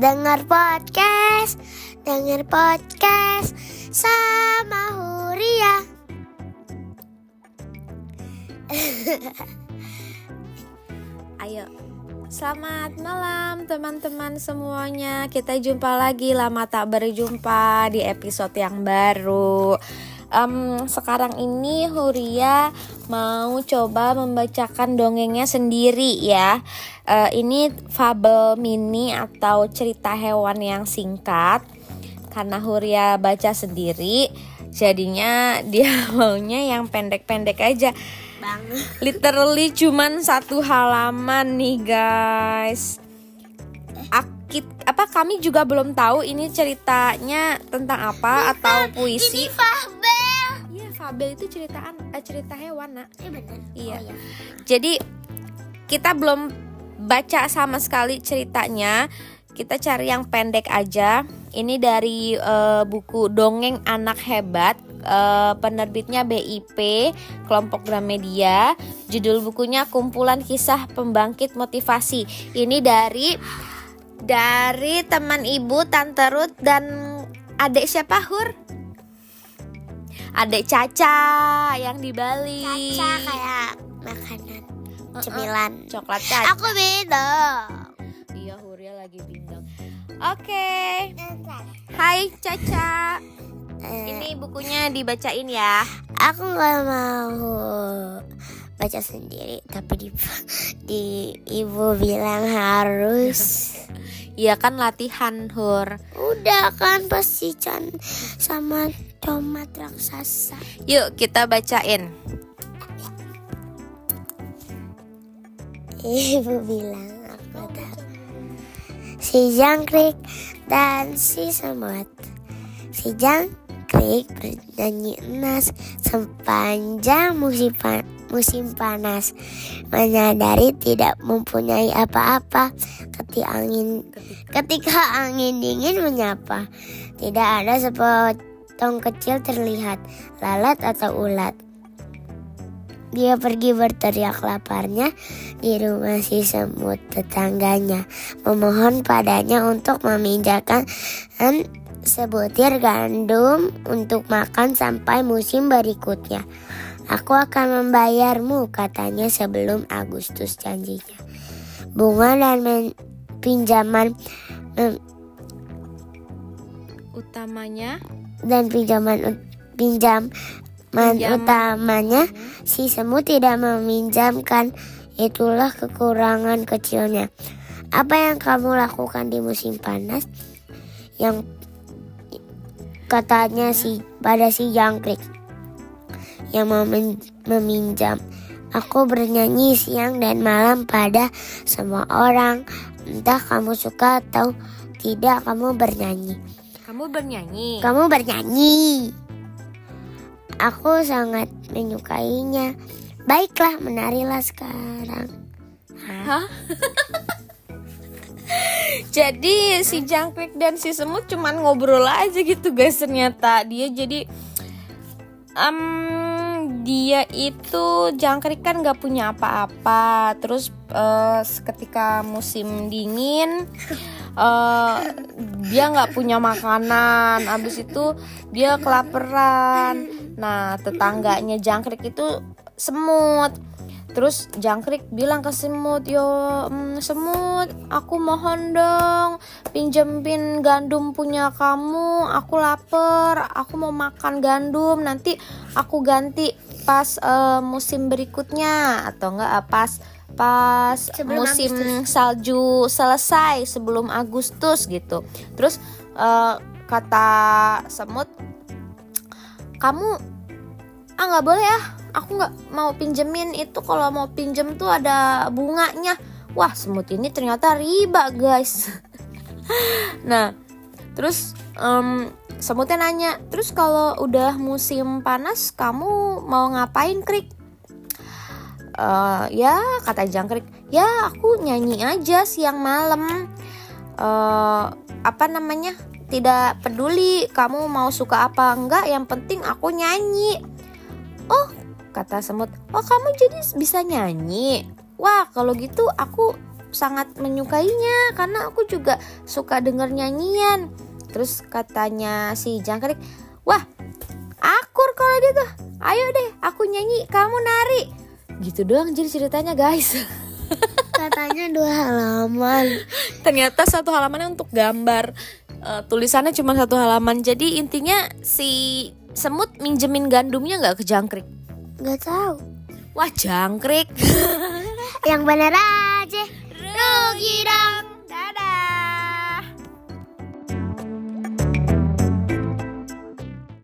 Dengar podcast, dengar podcast sama Huria. Ayo, selamat malam teman-teman semuanya. Kita jumpa lagi lama tak berjumpa di episode yang baru. Em, sekarang ini Huria mau coba membacakan dongengnya sendiri ya. Eh, ini fabel mini atau cerita hewan yang singkat. Karena Huria baca sendiri, jadinya dia maunya yang pendek-pendek aja. Bang. Literally cuman satu halaman nih guys. Akit apa kami juga belum tahu ini ceritanya tentang apa atau puisi. Ini. Fabel itu ceritaan eh, cerita hewan, Nak. Iya benar. Iya. Oh, iya. Jadi kita belum baca sama sekali ceritanya. Kita cari yang pendek aja. Ini dari eh, buku Dongeng Anak Hebat. eh, penerbitnya BIP Kelompok Gramedia. Judul bukunya Kumpulan Kisah Pembangkit Motivasi. Ini dari dari teman ibu Tante Ruth dan adik siapa Hur? Adik Caca yang di Bali. Caca kayak makanan cemilan. Coklat Caca. Aku beda. Iya, Huria lagi bindang. Oke. Hai Caca. Eh, Ini bukunya dibacain ya. aku nggak mau baca sendiri, tapi di, di ibu bilang harus. Iya kan latihan Hur. Udah kan pasti Chan sama tomat raksasa. Yuk kita bacain. Ibu bilang aku tahu. Si jangkrik dan si semut. Si jangkrik bernyanyi enas sepanjang musim, pa- musim panas. Menyadari tidak mempunyai apa-apa ketika angin ketika angin dingin menyapa. Tidak ada sepotong kecil terlihat lalat atau ulat. Dia pergi berteriak laparnya di rumah si semut tetangganya, memohon padanya untuk meminjamkan sebutir gandum untuk makan sampai musim berikutnya. Aku akan membayarmu, katanya sebelum Agustus janjinya. Bunga dan men- pinjaman Utamanya dan pinjaman pinjaman Pinjaman. utamanya si semut tidak meminjamkan. Itulah kekurangan kecilnya. Apa yang kamu lakukan di musim panas? Yang katanya si pada si jangkrik yang memin- meminjam. Aku bernyanyi siang dan malam pada semua orang. Entah kamu suka atau tidak kamu bernyanyi kamu bernyanyi. kamu bernyanyi. Aku sangat menyukainya. Baiklah, menarilah sekarang. Hah? jadi si jangkrik dan si semut cuman ngobrol aja gitu guys ternyata dia jadi em, dia itu jangkrik kan nggak punya apa-apa terus eh, ketika musim dingin eh, dia nggak punya makanan abis itu dia kelaparan nah tetangganya jangkrik itu semut Terus jangkrik bilang ke semut, yo mm, semut, aku mohon dong pinjemin gandum punya kamu. Aku lapar, aku mau makan gandum. Nanti aku ganti pas eh, musim berikutnya atau enggak eh, pas pas Sebelum musim salju selesai sebelum Agustus gitu. Terus eh, kata semut, kamu ah nggak boleh ya. Aku nggak mau pinjemin itu. Kalau mau pinjem tuh ada bunganya. Wah semut ini ternyata riba guys. Nah terus em, semutnya nanya terus kalau udah musim panas kamu mau ngapain krik Eh, ya kata jangkrik ya aku nyanyi aja siang malam Eh, apa namanya tidak peduli kamu mau suka apa enggak yang penting aku nyanyi oh kata semut oh kamu jadi bisa nyanyi wah kalau gitu aku sangat menyukainya karena aku juga suka denger nyanyian. Terus katanya si jangkrik, wah akur kalau gitu. Ayo deh, aku nyanyi, kamu nari. Gitu doang jadi ceritanya guys. Katanya dua halaman. Ternyata satu halamannya untuk gambar. Uh, tulisannya cuma satu halaman. Jadi intinya si semut minjemin gandumnya nggak ke jangkrik? Gak tahu. Wah jangkrik. Yang bener aja. Rugi dong.